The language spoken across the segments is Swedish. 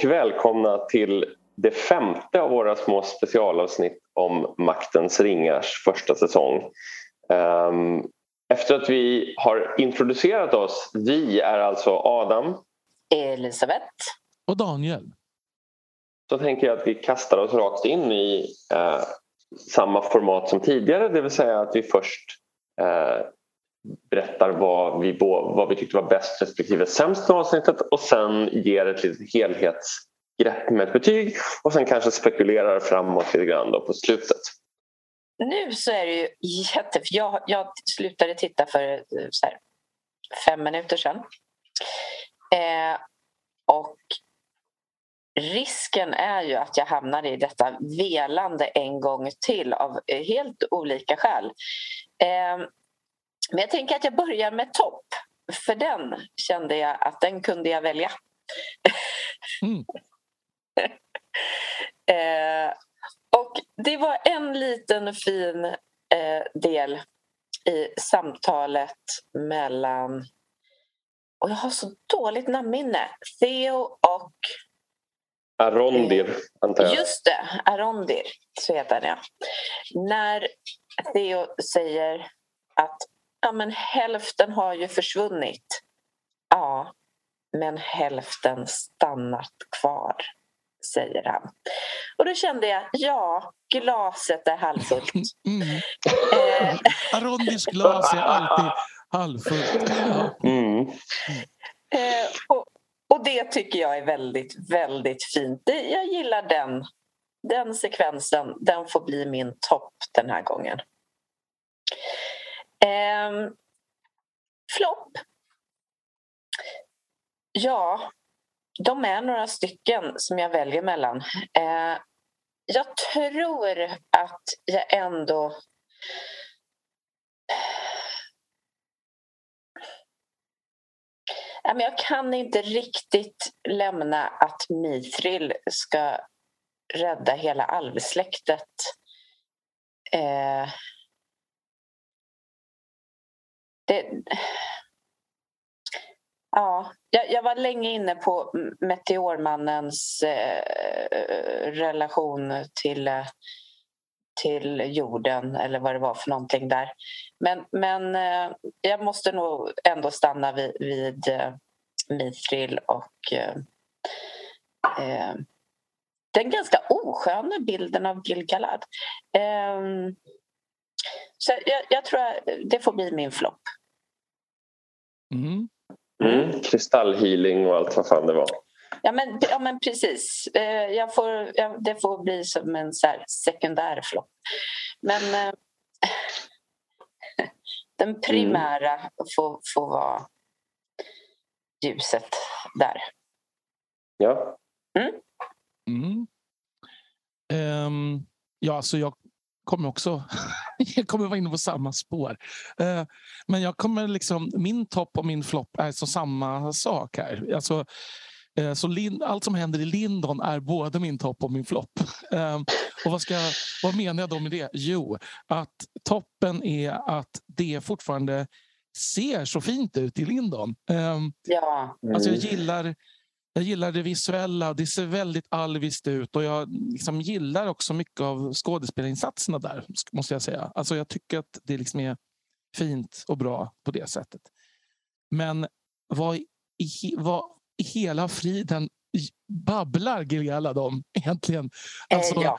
Och välkomna till det femte av våra små specialavsnitt om Maktens ringars första säsong. Ehm, efter att vi har introducerat oss, vi är alltså Adam, Elisabeth och Daniel. Så tänker jag att vi kastar oss rakt in i eh, samma format som tidigare, det vill säga att vi först eh, berättar vad vi, vad vi tyckte var bäst respektive sämst med avsnittet och sen ger ett litet helhetsgrepp med ett betyg och sen kanske spekulerar framåt lite grann då på slutet. Nu så är det ju jätte... Jag, jag slutade titta för eh, här, fem minuter sedan. Eh, och risken är ju att jag hamnar i detta velande en gång till av helt olika skäl. Eh, men jag tänker att jag börjar med topp. För den kände jag att den kunde jag välja. Mm. eh, och det var en liten fin eh, del i samtalet mellan... Och jag har så dåligt namnminne. Theo och... Arondir, antar jag. Just det, Arondir, så heter han ja. När Theo säger att Ja, men hälften har ju försvunnit. Ja, men hälften stannat kvar, säger han. Och då kände jag, ja, glaset är halvfullt. Mm. Eh. Arondis glas är alltid halvfullt. Mm. Eh, och, och det tycker jag är väldigt, väldigt fint. Jag gillar den, den sekvensen. Den får bli min topp den här gången. Eh, flopp? Ja, de är några stycken som jag väljer mellan. Eh, jag tror att jag ändå... Jag kan inte riktigt lämna att Mithril ska rädda hela alvsläktet. Eh, det, ja, jag, jag, var länge inne på Meteormannens eh, relation till, eh, till jorden eller vad det var för någonting där. Men, men eh, jag måste nog ändå stanna vid, vid eh, Mithril och eh, eh, den ganska osköna bilden av Gilgalad. Eh, så jag, jag, tror att det får bli min flopp. Mm. Mm, kristallhealing och allt vad fan det var. Ja men, ja, men precis. Eh, jag får, ja, det får bli som en så sekundär flopp. Men eh, den primära mm. får, får vara ljuset där. Ja. Mm. Mm. Um, ja, alltså jag kommer också jag kommer vara inne på samma spår. Uh, men jag kommer liksom, min topp och min flopp är så samma sak här. Alltså, uh, så Lind, allt som händer i Lindon är både min topp och min flopp. Uh, och vad, ska, vad menar jag då med det? Jo, att toppen är att det fortfarande ser så fint ut i Lindon. ja. Mm. Alltså jag gillar jag gillar det visuella, det ser väldigt alviskt ut och jag liksom gillar också mycket av skådespelarinsatserna där. måste Jag säga. Alltså jag tycker att det liksom är fint och bra på det sättet. Men vad i, vad i hela friden babblar Gilgalad om egentligen? Eh, alltså, eh, ja.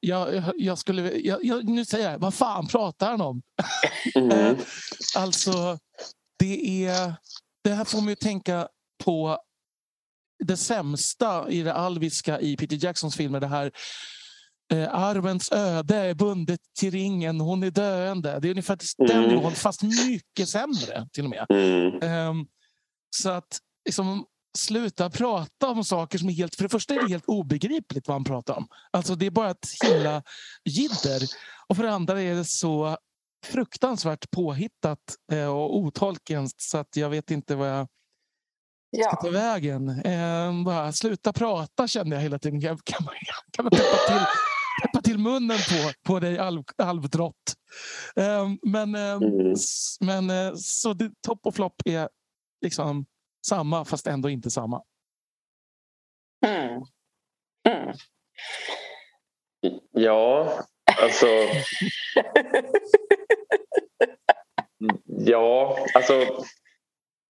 jag, jag, skulle, jag, jag, nu säger jag, vad fan pratar han om? Mm. alltså, det är... Det här får mig att tänka på det sämsta i det alviska i Peter Jacksons filmer. Det här eh, Arvens öde är bundet till ringen, hon är döende. Det är ungefär den mm. nivån, fast mycket sämre till och med. Mm. Um, så att liksom, sluta prata om saker som är helt... För det första är det helt obegripligt vad han pratar om. Alltså Det är bara ett himla jidder. Och för det andra är det så fruktansvärt påhittat eh, och otolkenskt så att jag vet inte vad jag ja. ska ta vägen. Eh, bara sluta prata kände jag hela tiden. Kan, kan man, kan man peppa, till, peppa till munnen på, på dig alv, alvdrott? Eh, men eh, mm. men eh, så det, topp och flopp är liksom samma fast ändå inte samma. Mm. Mm. Ja, alltså... ja, alltså...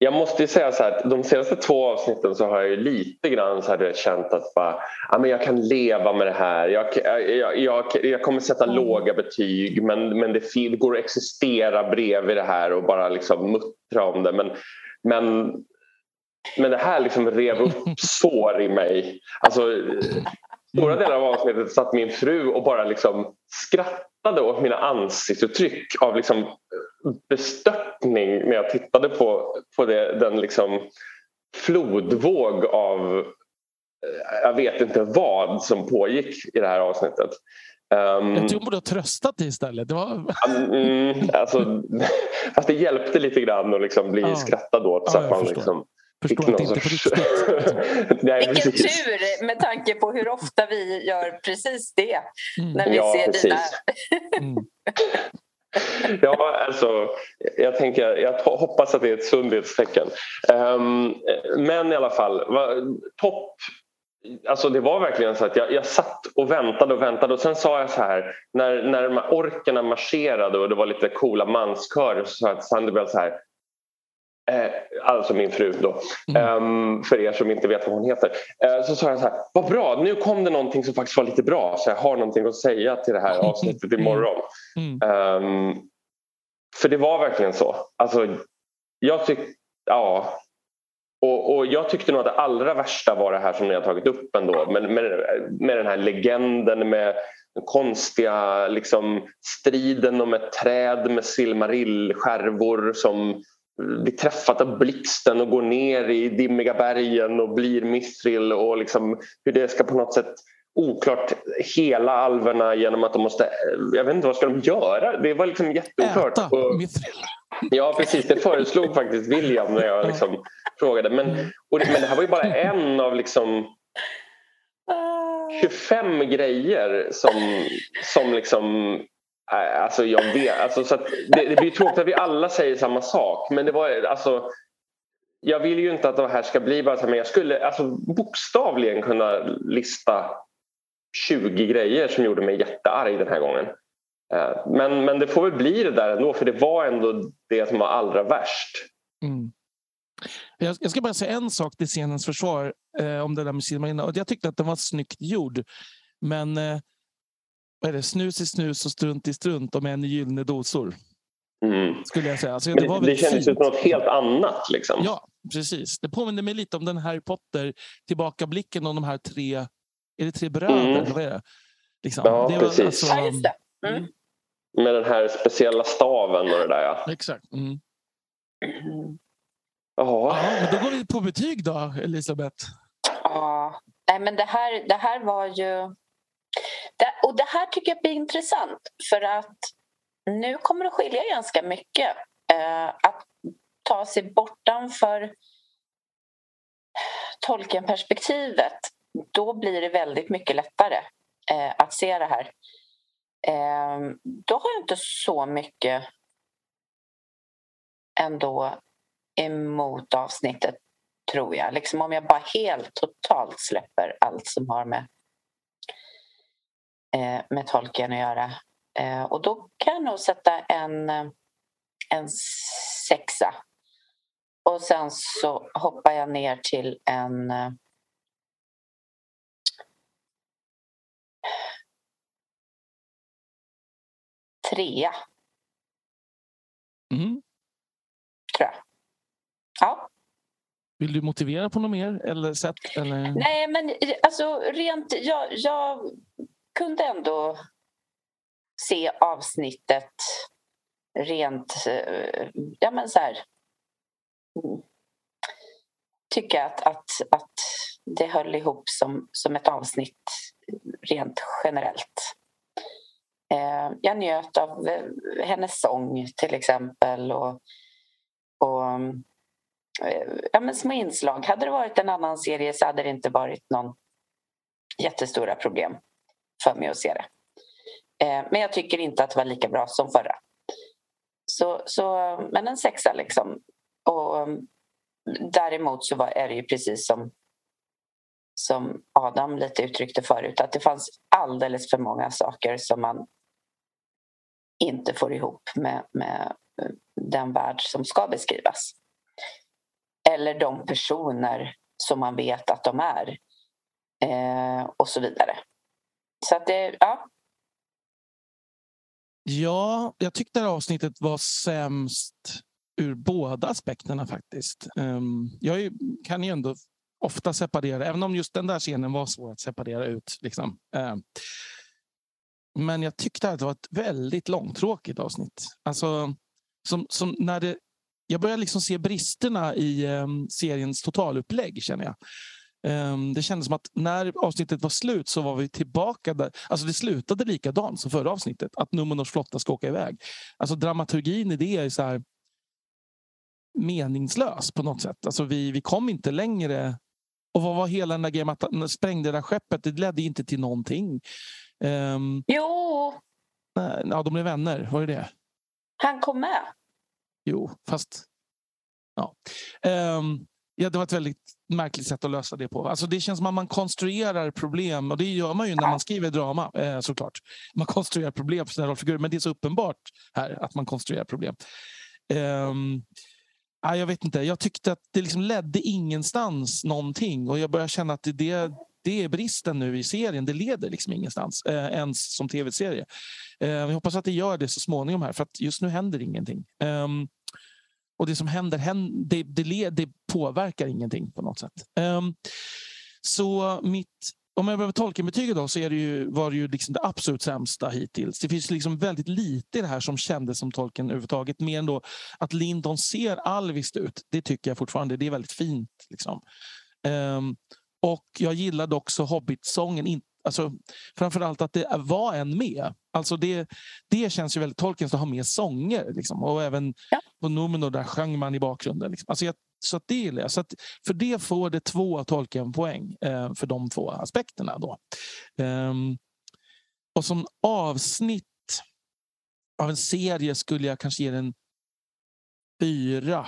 Jag måste ju säga så här, de senaste två avsnitten så har jag lite grann så här, känt att bara, ja, men jag kan leva med det här. Jag, jag, jag, jag kommer sätta mm. låga betyg men, men det, det går att existera bredvid det här och bara liksom muttra om det. Men, men, men det här liksom rev upp sår i mig. Alltså, Stora delar av avsnittet satt min fru och bara liksom skrattade åt mina ansiktsuttryck av liksom bestörtning när jag tittade på, på det, den liksom flodvåg av eh, jag vet inte vad som pågick i det här avsnittet. Um, jag tror hon borde ha tröstat dig istället. Det var... mm, alltså, fast det hjälpte lite grann att liksom bli ja. skrattad åt. Så ja, att man liksom, förstår att det inte är på riktigt. Nej, Vilken precis. tur med tanke på hur ofta vi gör precis det mm. när vi ja, ser precis. dina... mm. ja, alltså, jag, tänker, jag hoppas att det är ett sundhetstecken. Um, men i alla fall, topp Alltså det var verkligen så att jag, jag satt och väntade och väntade och sen sa jag så här när, när de här orkerna marscherade och det var lite coola manskörer så sa jag till Sandebell så här Eh, alltså min fru då, mm. um, för er som inte vet vad hon heter. Uh, så sa jag så här, vad bra, nu kom det någonting som faktiskt var lite bra så jag har någonting att säga till det här avsnittet imorgon. Mm. Um, för det var verkligen så. Alltså, jag tyckte, ja. Och, och, jag tyckte nog att det allra värsta var det här som ni har tagit upp ändå med, med, med den här legenden med den konstiga liksom, striden om ett träd med silmarillskärvor som blir träffat av blixten och går ner i dimmiga bergen och blir mithril och liksom hur det ska på något sätt oklart hela alverna genom att de måste, jag vet inte vad ska de göra? Det var liksom jätteoklart. Äta mithril. Ja precis, det föreslog faktiskt William när jag liksom frågade. Men, och det, men det här var ju bara en av liksom 25 grejer som, som liksom Alltså jag vet, alltså, så det, det blir tråkigt att vi alla säger samma sak men det var alltså jag vill ju inte att det här ska bli bara så men jag skulle alltså, bokstavligen kunna lista 20 grejer som gjorde mig jättearg den här gången. Eh, men, men det får väl bli det där ändå för det var ändå det som var allra värst. Mm. Jag, jag, ska bara säga en sak till scenens försvar eh, om det där med Silmarina. Jag tyckte att den var snyggt gjord. Men eh, vad är det, snus i snus och strunt i strunt om en i gyllene dosor. Mm. Skulle jag säga. Alltså, det, det, det kändes som något helt annat. Liksom. Ja, precis. Det påminner mig lite om den Harry Potter tillbakablicken om de här tre, är det tre bröder? Mm. vad är det? Liksom. Ja, det precis. Alltså, ja, just det. Mm. mm. Med den här speciella staven och det där ja. Exakt. Mm. Ja. men då går vi på betyg då, Elisabeth. Ja, Nej, men det här, det här var ju det, och det här tycker jag blir intressant för att nu kommer det skilja ganska mycket. Eh, att ta sig bortanför tolkenperspektivet då blir det väldigt mycket lättare eh, att se det här. Eh, då har jag inte så mycket ändå emot avsnittet, tror jag. Liksom om jag bara helt totalt släpper allt som har med eh, med tolken att göra. Eh, och då kan jag nog sätta en, en sexa. Och sen så hoppar jag ner till en eh, trea. Mm. Tror jag. Ja. Vill du motivera på något mer eller sätt? Eller? Nej, men alltså rent... Jag, jag kunde ändå se avsnittet rent... Eh, ja, men så här, mm, tycka att, att, att det höll ihop som, som ett avsnitt rent generellt. Eh, jag njöt av eh, hennes sång till exempel och, och eh, ja, men små inslag. Hade det varit en annan serie så hade det inte varit någon jättestora problem för mig att se det. Eh, men jag tycker inte att det var lika bra som förra. Så, så, men en sexa liksom. Och mm, däremot så var, är det ju precis som som Adam lite uttryckte förut, att det fanns alldeles för många saker som man inte får ihop med, med eh, den värld som ska beskrivas. Eller de personer som man vet att de är. Eh, och så vidare. Så att det, ja. Ja, jag tyckte det här avsnittet var sämst ur båda aspekterna faktiskt. Ehm, jag kan ju ändå ofta separera, även om just den där scenen var svår att separera ut. Liksom. Ehm, men jag tyckte att det var ett väldigt långtråkigt avsnitt. Alltså, som, som när det, jag börjar liksom se bristerna i um, seriens totalupplägg, känner jag. Um, det kändes som att när avsnittet var slut så var vi tillbaka där. Alltså det slutade likadant som förra avsnittet, att Numenors flotta ska åka iväg. Alltså dramaturgin i det är så här meningslös på något sätt. Alltså vi, vi kom inte längre. Och vad var hela den där grejen att sprängde det där skeppet? Det ledde inte till någonting. Um, jo! Ja, de blev vänner. Var det det? Han kom med. Jo, fast... Ja. Um, ja, det var ett väldigt märkligt sätt att lösa det på. Alltså det känns som att man konstruerar problem och det gör man ju när man skriver drama eh, såklart. Man konstruerar problem för sina rollfigurer men det är så uppenbart här att man konstruerar problem. Um, ja, jag vet inte, jag tyckte att det liksom ledde ingenstans någonting och jag börjar känna att det, det det är bristen nu i serien. Det leder liksom ingenstans, eh, ens som tv-serie. Eh, jag hoppas att det gör det så småningom här, för att just nu händer ingenting. Um, och det som händer, det, det, det, påverkar ingenting på något sätt. Um, så mitt om jag behöver Tolkien-betyget då, så är det ju, var det ju liksom det absolut sämsta hittills. Det finns liksom väldigt lite i det här som kändes som Tolkien överhuvudtaget. Mer än då att Lindon ser alviskt ut. Det tycker jag fortfarande. Det är väldigt fint. Liksom. Um, och jag gillade också Hobbit-sången. Alltså, framförallt att det var en med. Alltså det, det känns ju väldigt Tolkiens att ha med sånger. Liksom. Och även ja. på Numenor där sjöng man i bakgrunden. Liksom. Alltså jag, så det gillar jag. Så att för det får det två Tolkien-poäng eh, för de två aspekterna. Då. Um, och som avsnitt av en serie skulle jag kanske ge den fyra.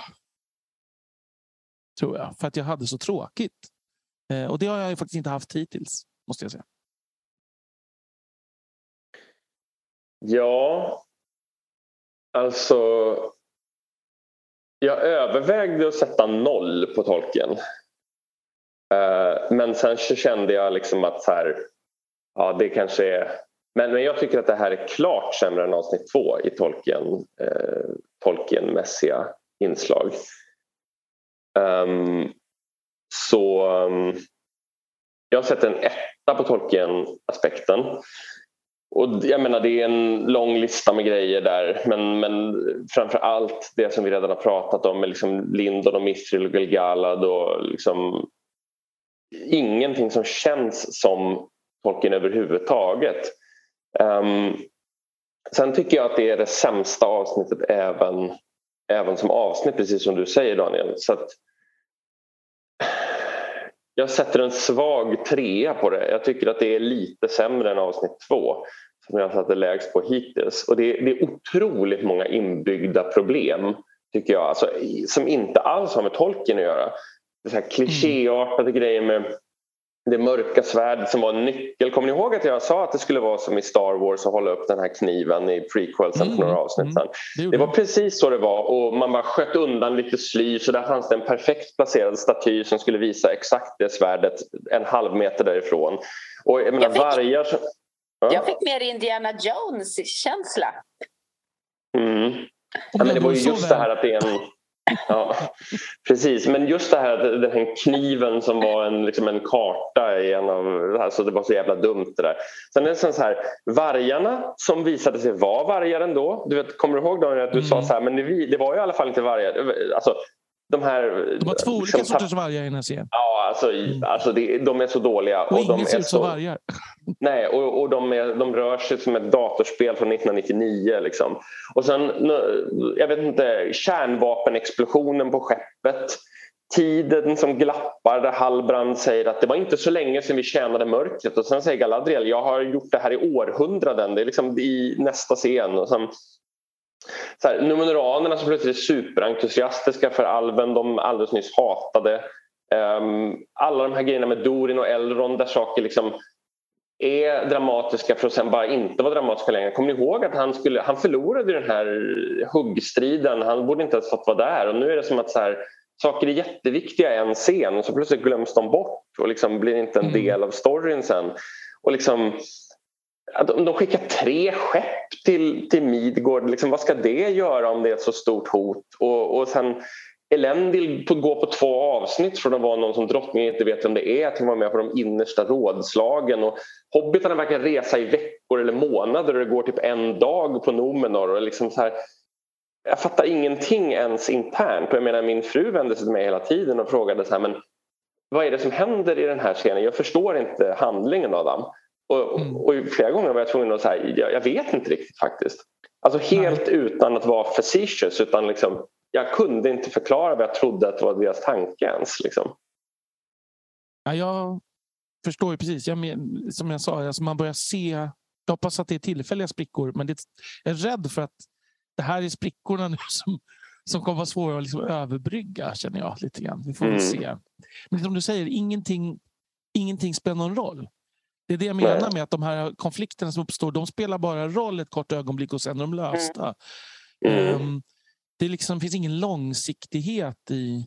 Tror jag. För att jag hade så tråkigt. Eh, och det har jag faktiskt inte haft hittills, måste jag säga. Ja, alltså... Jag övervägde att sätta noll på tolken. Eh, men sen så kände jag liksom att så här, ja, det kanske är... Men, men jag tycker att det här är klart sämre än avsnitt två i tolken, eh, tolkenmässiga inslag. Um, så um, jag har sett en etta på Tolkien-aspekten. Och jag menar det är en lång lista med grejer där men, men framför allt det som vi redan har pratat om med liksom Lindon och Mithril och Gilgalad och liksom ingenting som känns som Tolkien överhuvudtaget. Um, sen tycker jag att det är det sämsta avsnittet även, även som avsnitt precis som du säger Daniel. Så att, jag sätter en svag trea på det. Jag tycker att det är lite sämre än avsnitt två som jag satte lägst på hittills. Och det, det är otroligt många inbyggda problem tycker jag, alltså, som inte alls har med tolken att göra. Det här klichéartade mm. grejer med det mörka svärdet som var en nyckel. Kommer ni ihåg att jag sa att det skulle vara som i Star Wars att hålla upp den här kniven i prequelsen för några mm, avsnitt sedan? Mm, det, det var precis så det var och man bara sköt undan lite sly så där fanns det en perfekt placerad staty som skulle visa exakt det svärdet en halv meter därifrån. Och jag menar jag fick, vargar... Som, ja. Jag fick mer Indiana Jones-känsla. Mm. Ja, men det var ju just det här att det är en Ja, precis. Men just det här, den här kniven som var en, liksom en karta i en av... Alltså det var så jävla dumt det där. Sen är det så här, vargarna som visade sig vara vargar ändå. Du vet, kommer du ihåg Daniel att du mm. sa så här, men det, det var i alla fall inte vargar. Alltså, de här... De har två olika liksom, sorters vargar i serien. Ja, alltså, mm. alltså det, de är så dåliga. Och, och ingen ser ut som vargar. Nej, och, och de, är, de rör sig som ett datorspel från 1999. Liksom. Och sen, jag vet inte, kärnvapenexplosionen på skeppet. Tiden som glappar där Hallbrand säger att det var inte så länge sedan vi tjänade mörkret och sen säger Galadriel jag har gjort det här i århundraden. Det är liksom i nästa scen. Och sen, så här, Numenoranerna som plötsligt är superentusiastiska för alven de alldeles nyss hatade. Um, alla de här grejerna med Dorin och Elrond där saker liksom är dramatiska för att sen bara inte vara dramatiska längre. Kommer ni ihåg att han, skulle, han förlorade den här huggstriden? Han borde inte ens fått vara där och nu är det som att så här, saker är jätteviktiga i en scen och så plötsligt glöms de bort och liksom blir inte en mm. del av storyn sen. Och liksom, att de skickar tre skepp till, till Midgård. Liksom, vad ska det göra om det är ett så stort hot? Och, och sen Elendil går på två avsnitt från att vara någon som drottningen inte vet vem det är till att vara med på de innersta rådslagen. Och hobbitarna verkar resa i veckor eller månader och det går typ en dag på Nomenor. Och liksom så här, jag fattar ingenting ens internt. Och jag menar, min fru vände sig till mig hela tiden och frågade så här, men vad är det som händer i den här scenen? Jag förstår inte handlingen Adam. Och, mm. och flera gånger var jag tvungen att säga, jag, jag vet inte riktigt faktiskt. Alltså helt Nej. utan att vara facetious utan liksom, jag kunde inte förklara vad jag trodde att det var deras tanke ens. Liksom. Ja, jag förstår ju precis. Jag men, som jag sa, alltså man börjar se... Jag hoppas att det är tillfälliga sprickor, men det, jag är rädd för att det här är sprickorna nu som, som kommer vara svåra att liksom överbrygga, känner jag lite grann. Vi får mm. se. Men som du säger, ingenting, ingenting spelar någon roll. Det är det jag menar Nej. med att de här konflikterna som uppstår, de spelar bara roll ett kort ögonblick och sen är de lösta. Mm. Um, det liksom, finns ingen långsiktighet i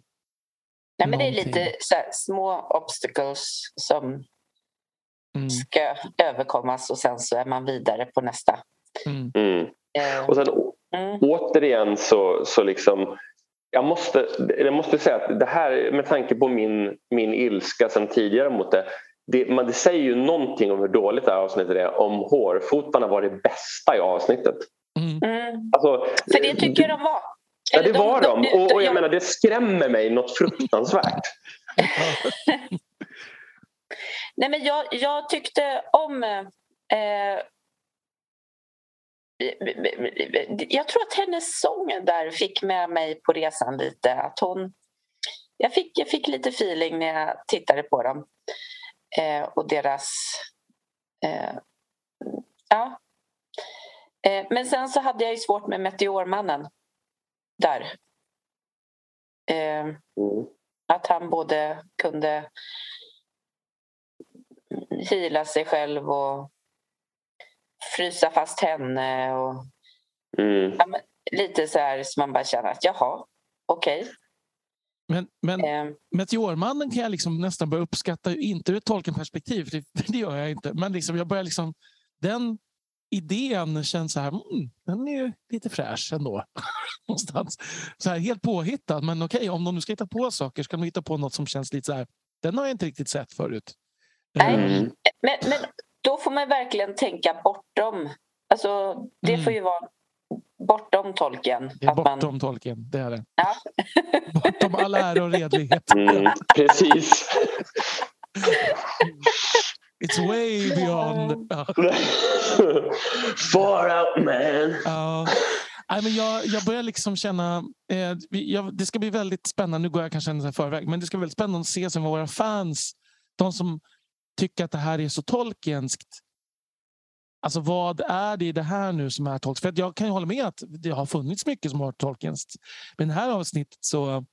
Nej, men Det är lite här, små obstacles som mm. ska överkommas och sen så är man vidare på nästa. Mm. Mm. Och sen mm. återigen så, så liksom jag måste, jag måste säga att det här med tanke på min, min ilska sen tidigare mot det det, man, det säger ju någonting om hur dåligt det här avsnittet är om hårfotarna var det bästa i avsnittet. Mm. mm. Alltså, För det tycker de var. Ja, det var de. de. Och, och jag menar, det skrämmer mig något fruktansvärt. Nej, men jag, jag tyckte om... Eh, jag tror att hennes sång där fick med mig på resan lite. Att hon, jag, fick, jag fick lite feeling när jag tittade på dem eh, och deras... Eh, ja. Eh, men sen så hade jag ju svårt med Meteormannen där. Eh, mm. Att han både kunde hila sig själv och frysa fast henne. Och, mm. ja, lite så här som man bara känner att jaha, okej. Okay. Men, men eh. Meteormannen kan jag liksom nästan börja uppskatta, inte ur ett tolkenperspektiv, det, det gör jag inte. Men liksom, jag börjar liksom, den idén känns så här, mm, den är lite fräsch ändå. Någonstans. Så här, helt påhittad, men okej, okay, om de nu ska hitta på saker så kan de hitta på något som känns lite så här, den har jag inte riktigt sett förut. Nej, mm. men, men då får man verkligen tänka bortom. Alltså, det mm. får ju vara bortom tolken. Det är bortom man... tolken, det är det. Ja. bortom all ära och redlighet. Mm, precis. It's way beyond. Far out man. Ja. Nej, men jag, jag börjar liksom känna... Eh, jag, det ska bli väldigt spännande. Nu går jag kanske en förväg. Men det ska bli väldigt spännande att se som våra fans, de som tycker att det här är så tolkenskt. Alltså vad är det i det här nu som är tolkenskt? För jag kan ju hålla med att det har funnits mycket som har varit tolkenskt. Men i det här avsnittet så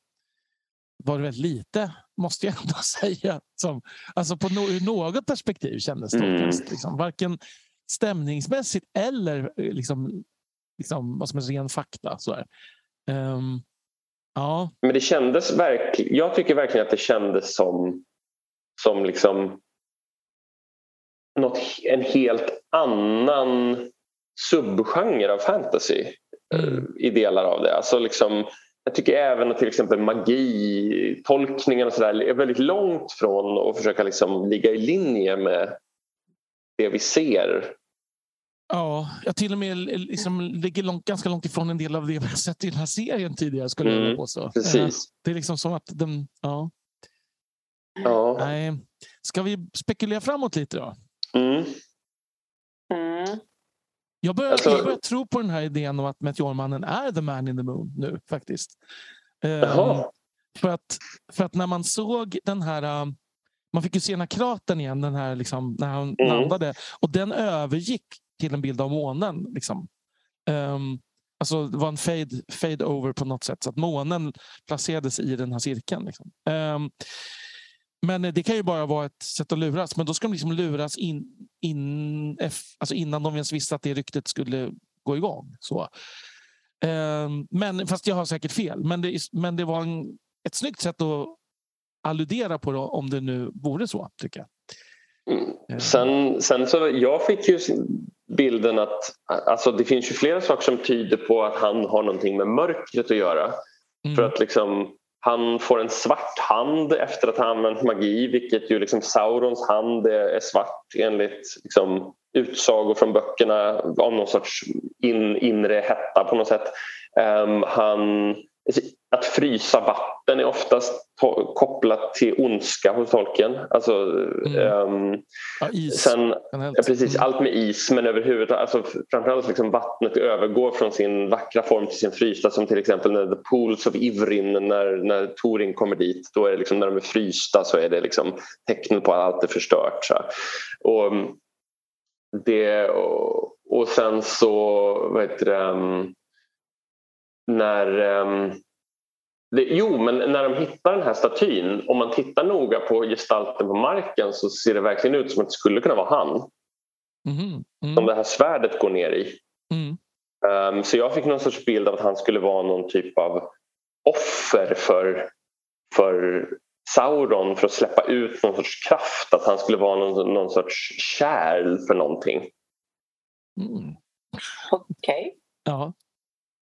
var det väldigt lite, måste jag ändå säga. Som, alltså på no något perspektiv kändes det mm. liksom, varken stämningsmässigt eller liksom, liksom, vad som är ren fakta. Så um, ja. Men det kändes verkligen, jag tycker verkligen att det kändes som, som liksom något, en helt annan subgenre av fantasy mm. i delar av det. Alltså liksom, jag tycker även att till exempel magi, tolkningen och sådär är väldigt långt från att försöka liksom ligga i linje med det vi ser. Ja, jag till och med liksom ligger långt, ganska långt ifrån en del av det vi har sett i den här serien tidigare skulle mm, jag påstå. Precis. Det är liksom som att den... Ja. ja. Nej. Ska vi spekulera framåt lite då? Mm. Jag börjar, alltså, jag börjar tro på den här idén om att Meteormannen är the man in the moon nu faktiskt. Um, för, att, för att när man såg den här... Um, man fick ju se den här kratern igen, den här, liksom, när han mm. landade. Och den övergick till en bild av månen. Liksom. Um, Alltså det var en fade, fade over på något sätt så att månen placerades i den här cirkeln. Liksom. Um, men det kan ju bara vara ett sätt att luras. Men då ska de liksom luras in, in, alltså innan de ens visste att det ryktet skulle gå igång. Så. Um, men, fast jag har säkert fel. Men det, men det var en, ett snyggt sätt att alludera på det, om det nu vore så, tycker jag. Mm. Sen, sen så jag fick ju bilden att alltså det finns ju flera saker som tyder på att han har någonting med mörkret att göra. Mm. För att liksom han får en svart hand efter att ha använt magi vilket ju liksom Saurons hand är, svart enligt liksom, utsagor från böckerna av någon sorts in, inre hetta på något sätt. Um, han alltså, att frysa vatten är oftast kopplat till ondska hos tolken. Alltså, mm. um, ja, is. Sen, ja, precis, mm. Allt med is men överhuvudtaget, alltså, framförallt liksom vattnet övergår från sin vackra form till sin frysta som till exempel när The Pools of Ivrin när, när Torin kommer dit. Då är det liksom, när de är frysta så är det liksom tecken på att allt är förstört. Så. Och, det, och, och sen så, vad heter det, um, när um, det, jo, men när de hittar den här statyn, om man tittar noga på gestalten på marken så ser det verkligen ut som att det skulle kunna vara han. Mm, mm. Som det här svärdet går ner i. Mm. Um, så jag fick någon sorts bild av att han skulle vara någon typ av offer för, för Sauron för att släppa ut någon sorts kraft. Att han skulle vara någon, någon sorts kärl för någonting. Mm. Okej. Okay. Ja.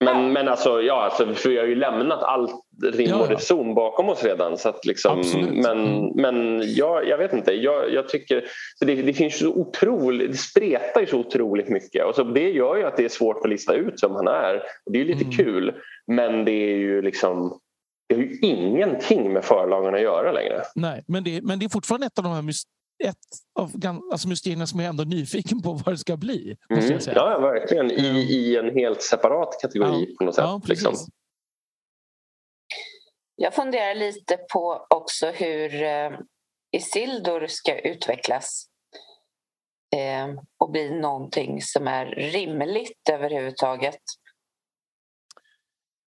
Men, men alltså, ja, alltså, för vi har ju lämnat allt rim och reson bakom oss redan. Så att liksom, men mm. men ja, jag vet inte. Jag, jag tycker, så det, det, finns så otroligt, det spretar ju så otroligt mycket. Och så det gör ju att det är svårt att lista ut som han är. Och det är lite mm. kul. Men det är ju liksom det har ju ingenting med förlagen att göra längre. Nej, men det, men det är fortfarande ett av de här ett av alltså mysterierna som jag ändå är nyfiken på vad det ska bli. Mm. Ja, verkligen. I, I en helt separat kategori ja. på något sätt. Ja, liksom. Jag funderar lite på också hur eh, Isildur ska utvecklas eh, och bli någonting som är rimligt överhuvudtaget.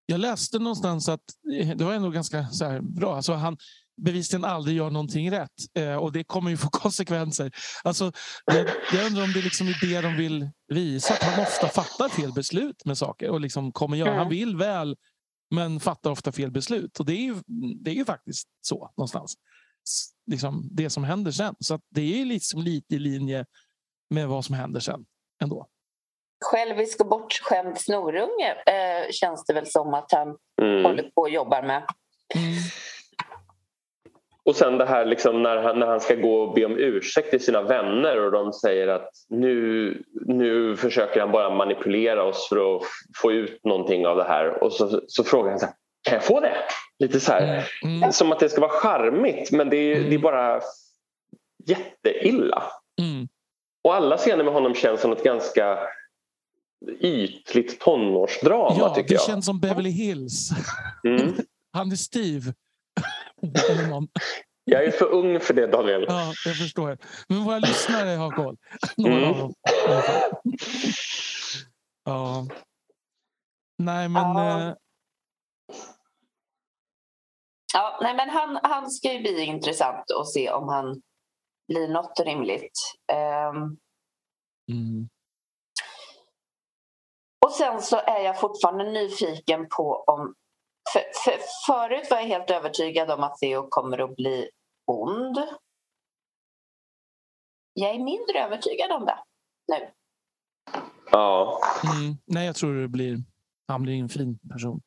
Jag läste någonstans att eh, det var ändå ganska så bra. Alltså han, bevisligen aldrig gör någonting rätt. Eh, och det kommer ju få konsekvenser. Alltså, jag, jag undrar om det liksom är det de vill visa. Att han ofta fattar fel beslut med saker. och liksom kommer göra. Han mm. vill väl men fattar ofta fel beslut. Och det är ju, det är ju faktiskt så någonstans. Liksom det som händer sen. Så det är liksom lite i linje med vad som händer sen ändå. Självisk och bortskämd snorunge eh, känns det väl som att han mm. håller på och jobbar med. Mm. Och sen det här liksom när, han, när han ska gå och be om ursäkt till sina vänner och de säger att nu, nu försöker han bara manipulera oss för att få ut någonting av det här. Och så, så frågar han så här, kan jag få det? Lite så här, mm. som att det ska vara charmigt men det är, mm. det är bara jätteilla. Mm. Och alla scener med honom känns som ett ganska ytligt tonårsdrama ja, tycker jag. det känns som Beverly Hills. Mm. Han är Steve. Jag är för ung för det, Daniel. Ja, jag förstår. Men våra lyssnare har koll. Mm. Ja. Nej, men... Ja. Eh... Ja, nej, men han, han ska ju bli intressant att se om han blir något rimligt. Um... Mm. Och sen så är jag fortfarande nyfiken på om för, för, förut var jag helt övertygad om att Theo kommer att bli ond. Jag är mindre övertygad om det nu. Ja. Mm, nej, jag tror det blir, han blir en fin person.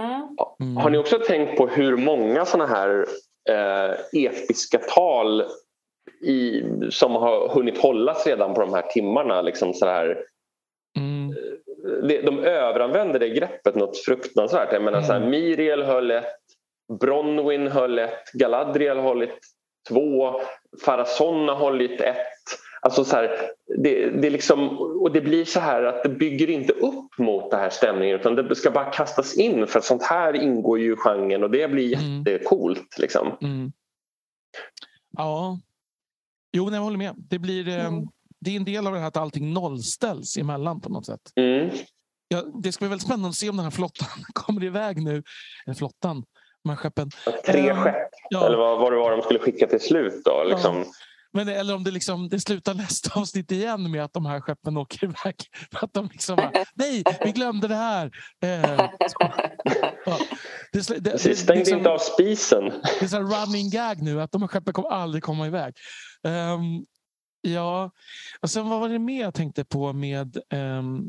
Mm. Mm. Har ni också tänkt på hur många såna här eh, episka tal i, som har hunnit hållas redan på de här timmarna? Liksom så här, de överanvänder det greppet något fruktansvärt. Jag menar, mm. så här, mm. Miriel höll ett, Bronwyn höll ett, Galadriel hållit två, Farason har hållit ett. Alltså så här, det, det, liksom, och det blir så här att det bygger inte upp mot den här stämningen utan det ska bara kastas in för sånt här ingår ju i genren och det blir mm. jättecoolt. Liksom. Mm. Ja, jo, jag håller med. Det blir, mm. Det är en del av det här att allting nollställs emellan på något sätt. Mm. Ja, det ska bli väldigt spännande att se om den här flottan kommer iväg nu. Eller flottan, de här skeppen. Tre Eh, skepp, ja. eller vad, vad det var de skulle skicka till slut då. Liksom. Ja. Men, eller om det, liksom, det slutar nästa avsnitt igen med att de här skeppen åker iväg. För att de liksom bara, nej, vi glömde det här. Eh, ja. det, det, det, Precis, stäng liksom- inte av spisen. det är så running gag nu att de här skeppen kommer aldrig komma iväg. Ehm, ja, och sen vad var det mer jag tänkte på med... ehm,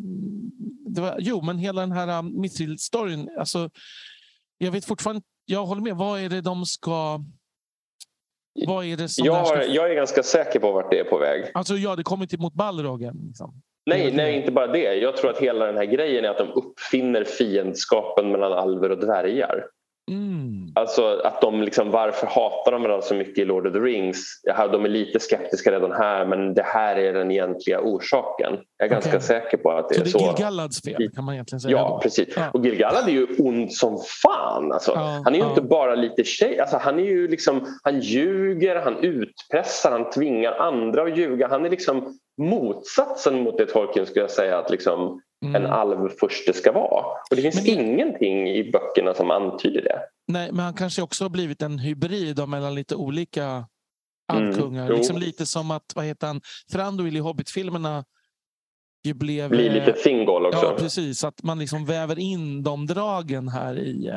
det var, jo, men hela den här um, Mithril-storyn. Alltså, jag vet fortfarande... Jag håller med. Vad är det de ska... Vad är det som Jag, ska... jag är ganska säker på vart det är på väg. Alltså ja, det kommer till mot Balrogen. Liksom. Nej, nej, inte bara det. Jag tror att hela den här grejen är att de uppfinner fiendskapen mellan alver och dvärgar. Mm. Alltså att de liksom, varför hatar de varandra så mycket i Lord of the Rings? Ja, de är lite skeptiska redan här men det här är den egentliga orsaken. Jag är ganska Okej. säker på att det Så är det så. är Gil-Galads fel kan man egentligen säga. Ja, då. precis. Ja. Och Gil-galad är ju ond som fan. Alltså. Ja, han är ju inte bara lite tjej. Alltså, han, är ju liksom, han ljuger, han utpressar, han tvingar andra att ljuga. Han är liksom motsatsen mot det Tolkien skulle jag säga att liksom Mm. en alvfurste ska vara. Och det finns Men ingenting i böckerna som antyder det. Nej, men han kanske också har blivit en hybrid mellan lite olika Mm, alvkungar. jo. liksom lite som att, vad heter han, Thranduil i Hobbit-filmerna ju blev... Blir eh, lite Thingol också. Ja, precis. Att man liksom väver in de dragen här i...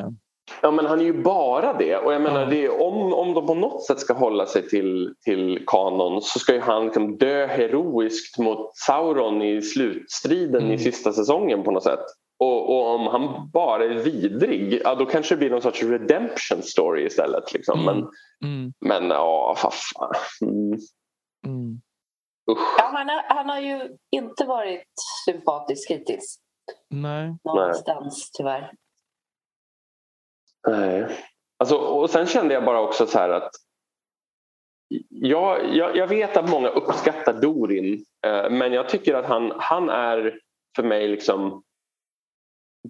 Ja, men han är ju bara det. Och jag menar, det är, om, om de på något sätt ska hålla sig till, till kanon så ska ju han liksom dö heroiskt mot Sauron i slutstriden Mm. i sista säsongen på något sätt. Och, och om han bara är vidrig, ja, då kanske det blir någon sorts redemption story istället. Liksom. Mm. Men, Mm, men ja, vad fan. Mm, mm. Ja, han, har, han har ju inte varit sympatisk hittills. Nej. Någonstans tyvärr. Nej. Alltså, och sen kände jag bara också så här att jag, jag, jag vet att många uppskattar Dorin eh, men jag tycker att han, han är för mig liksom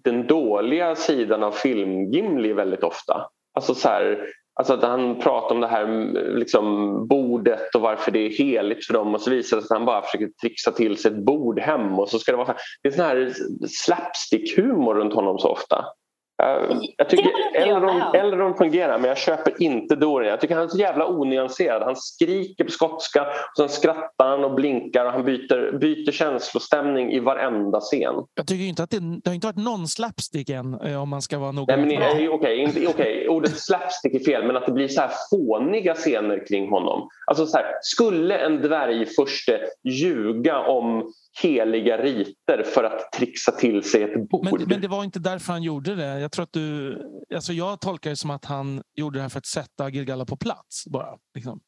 den dåliga sidan av film-Gimli väldigt ofta. Alltså så här, alltså att han pratar om det här mm, liksom, bordet och varför det är heligt för dem och så visar det sig att han bara försöker trixa till sig ett bord hem och så ska det vara så här, det är sån här slapstick-humor runt honom så ofta. Eh, Jag tycker Elrond. Elrond fungerar men jag köper inte Dorin. Jag tycker han är så jävla onyanserad. Han skriker på skotska och sen skrattar han och blinkar och han byter, byter känslostämning i varenda scen. Jag tycker inte att det, det har inte varit någon slapstick än eh, om man ska vara Nej, noga. men, eh, okej, inte- okej, ordet slapstick är fel men att det blir så här fåniga scener kring honom. Alltså så här, skulle en dvärgfurste ljuga om heliga riter för att trixa till sig ett bord? Men, men det var inte därför han gjorde det. Jag tror att du... Alltså jag tolkar det som att han gjorde det här för att sätta Gilgalla på plats. bara. Liksom.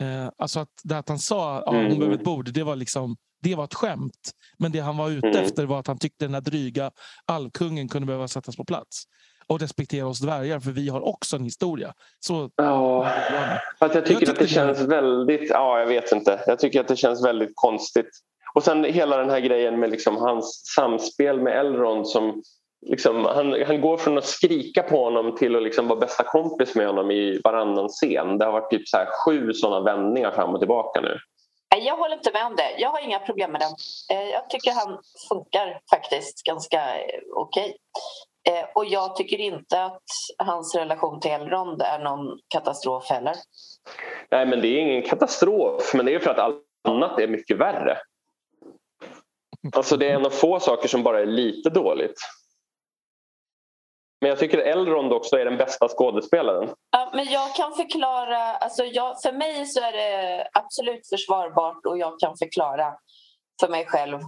Eh, alltså att det att han sa att ja, hon Mm. behöver ett bord, det var liksom det var ett skämt. Men det han var ute Mm. efter var att han tyckte den här dryga alvkungen kunde behöva sättas på plats. Och respektera oss dvärgar, för vi har också en historia. Så, Ja, jag tycker Jag att det känns väldigt... Ja, jag vet inte. Jag tycker att det känns väldigt konstigt. Och sen hela den här grejen med liksom hans samspel med Elrond som liksom, han, han går från att skrika på honom till att liksom vara bästa kompis med honom i varannan scen. Det har varit typ så här sju sådana vändningar fram och tillbaka nu. Jag håller inte med om det. Jag har inga problem med det. Eh, Jag tycker han funkar faktiskt ganska eh, okej. Eh, Och jag tycker inte att hans relation till Elrond är någon katastrof heller. Nej, men det är ingen katastrof, men det är för att allt annat är mycket värre. Alltså det är en av få saker som bara är lite dåligt. Men jag tycker Elrond också är den bästa skådespelaren. Ja, men jag kan förklara, alltså jag, för mig så är det absolut försvarbart och jag kan förklara för mig själv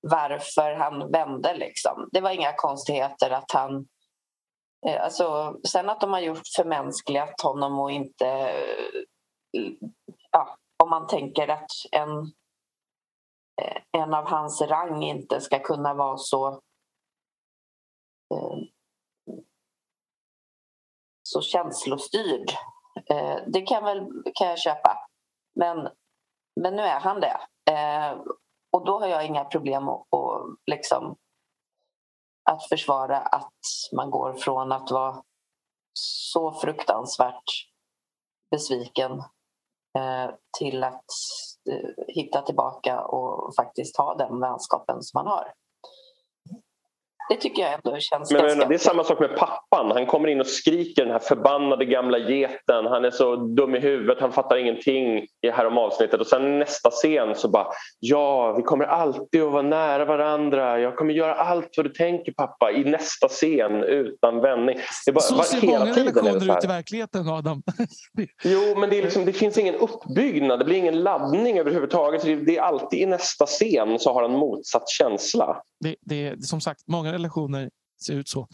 varför han vände. Liksom. Det var inga konstigheter att han... Eh, alltså, sen att de har gjort förmänskligat honom och inte... Eh, ja, om man tänker att en, Eh, en av hans rang inte ska kunna vara så eh, så känslostyrd. Eh, det kan, väl, kan jag köpa. Men, men nu är han det. Och då har jag inga problem att, liksom, att försvara att man går från att vara så fruktansvärt besviken Eh, till att eh, hitta tillbaka och faktiskt ha den vänskapen som man har. Det tycker jag ändå känns men, ganska... Men, det är samma sak med pappan. Han kommer in och skriker den här förbannade gamla geten. Han är så dum i huvudet, han fattar ingenting i här om avsnittet. Och sen nästa scen så bara Ja, vi kommer alltid att vara nära varandra. Jag kommer göra allt vad du tänker pappa i nästa scen utan vändning. Det bara, så ser många relationer ut i verkligheten Adam. jo, men det, är liksom, det finns ingen uppbyggnad. Det blir ingen laddning överhuvudtaget. Det är alltid i nästa scen så har han motsatt känsla. Det, det, som sagt, många relationer ser ut så.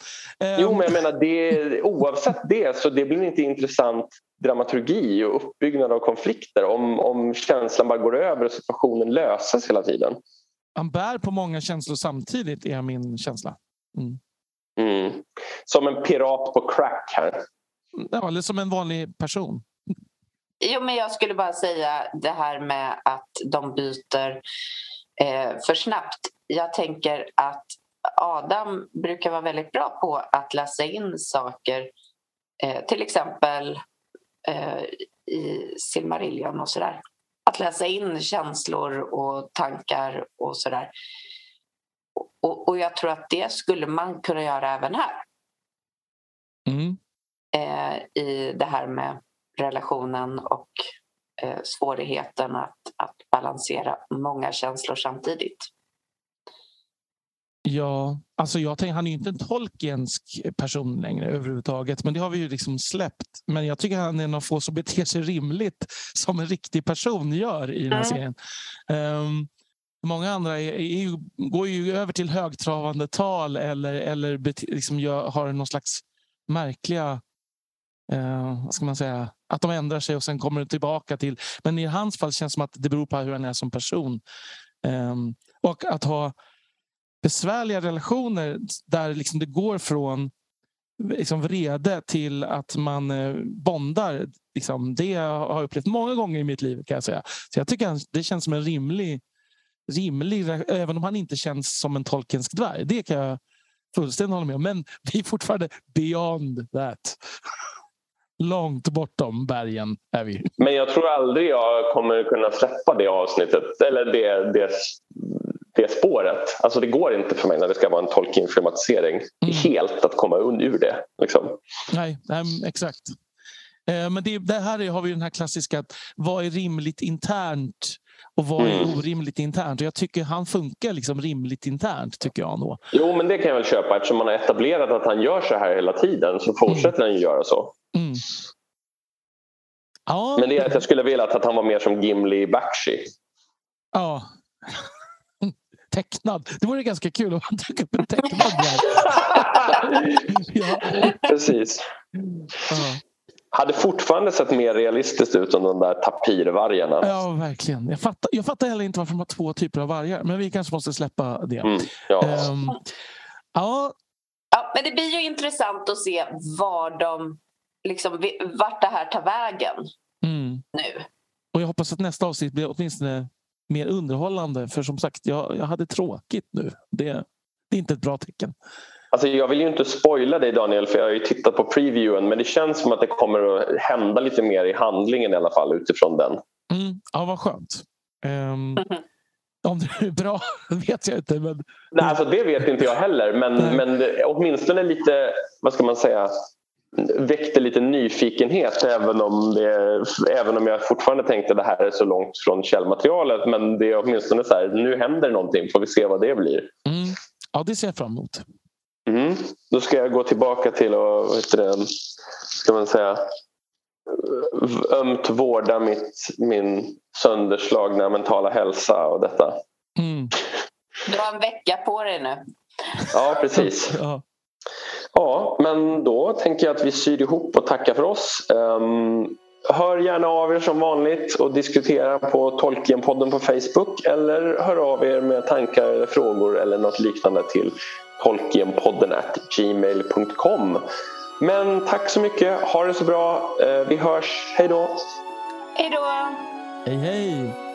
Jo, men jag menar det, oavsett det så det blir inte intressant dramaturgi och uppbyggnad av konflikter om, om känslan bara går över och situationen löses hela tiden. Han bär på många känslor samtidigt är min känsla. Mm. Mm. Som en pirat på crack här. Ja, eller som en vanlig person. Jo, men jag skulle bara säga det här med att de byter eh, för snabbt. Jag tänker att Adam brukar vara väldigt bra på att läsa in saker. Eh, till exempel eh, i Silmarillion och sådär. Att läsa in känslor och tankar och sådär. Och, och jag tror att det skulle man kunna göra även här. Mm. Eh, I det här med relationen och eh, svårigheten att, att balansera många känslor samtidigt. Ja, alltså jag tänker, han är ju inte en Tolkiensk person längre överhuvudtaget. Men det har vi ju liksom släppt. Men jag tycker han är en av få som beter sig rimligt som en riktig person gör i den här serien. Um, många andra är, är, går ju över till högtravande tal eller, eller liksom gör, har någon slags märkliga Uh, vad ska man säga, att de ändrar sig och sen kommer tillbaka till... Men i hans fall känns det som att det beror på hur han är som person. Um, och att ha besvärliga relationer där liksom det går från liksom vrede till att man eh, bondar. Liksom, det har jag upplevt många gånger i mitt liv. kan jag säga. Så jag tycker det känns som en rimlig, rimlig även om han inte känns som en tolkensk dvärg. Det kan jag fullständigt hålla med om. Men vi är fortfarande beyond that. Långt bortom bergen är vi. Men jag tror aldrig jag kommer kunna släppa det avsnittet eller det, det det spåret. Alltså det går inte för mig när det ska vara en Tolkien-filmatisering mm. helt att komma ur det. Liksom. Nej, nej, exakt. Eh, men det, det här har vi den här klassiska, vad är rimligt internt och vad är mm. orimligt internt? Jag tycker han funkar liksom rimligt internt. tycker jag nog. Jo, men det kan jag väl köpa. Eftersom man har etablerat att han gör så här hela tiden så fortsätter mm. han ju göra så. Mm. Ja. Men det är att jag skulle vilja att han var mer som Gimli Bakshi. Ja, tecknad. Det vore ganska kul om man dök upp en tecknad där. ja. Precis. Ja. Hade fortfarande sett mer realistiskt ut än de där tapirvargarna. Ja, verkligen. Jag fattar, jag fattar heller inte varför de har två typer av vargar. Men vi kanske måste släppa det. Mm, ja. Um, ja. ja. Men det blir ju intressant att se var de, liksom, vart det här tar vägen mm. nu. Och jag hoppas att nästa avsnitt blir åtminstone mer underhållande. För som sagt, jag, jag hade tråkigt nu. Det, det är inte ett bra tecken. Alltså jag vill ju inte spoila dig Daniel för jag har ju tittat på previewen men det känns som att det kommer att hända lite mer i handlingen i alla fall utifrån den. Mm, ja, vad skönt. Um, om det är bra vet jag inte. Men... Nej, alltså det vet inte jag heller men, men åtminstone lite, vad ska man säga, väckte lite nyfikenhet även om, det, även om jag fortfarande tänkte att det här är så långt från källmaterialet. Men det är åtminstone så här, nu händer någonting, får vi se vad det blir. Mm. Ja, det ser jag fram emot. Mm. Då ska jag gå tillbaka till och vad heter det, ska man säga, ömt vårda mitt, min sönderslagna mentala hälsa och detta. Mm. Du har en vecka på dig nu. Ja, precis. ja. Ja, men då tänker jag att vi syr ihop och tackar för oss. Um, hör gärna av er som vanligt och diskutera på Tolkienpodden på Facebook eller hör av er med tankar eller frågor eller något liknande till tolkienpodden gmail.com. Men tack så mycket, ha det så bra. Uh, vi hörs, hej då! Hej då! Hej hej!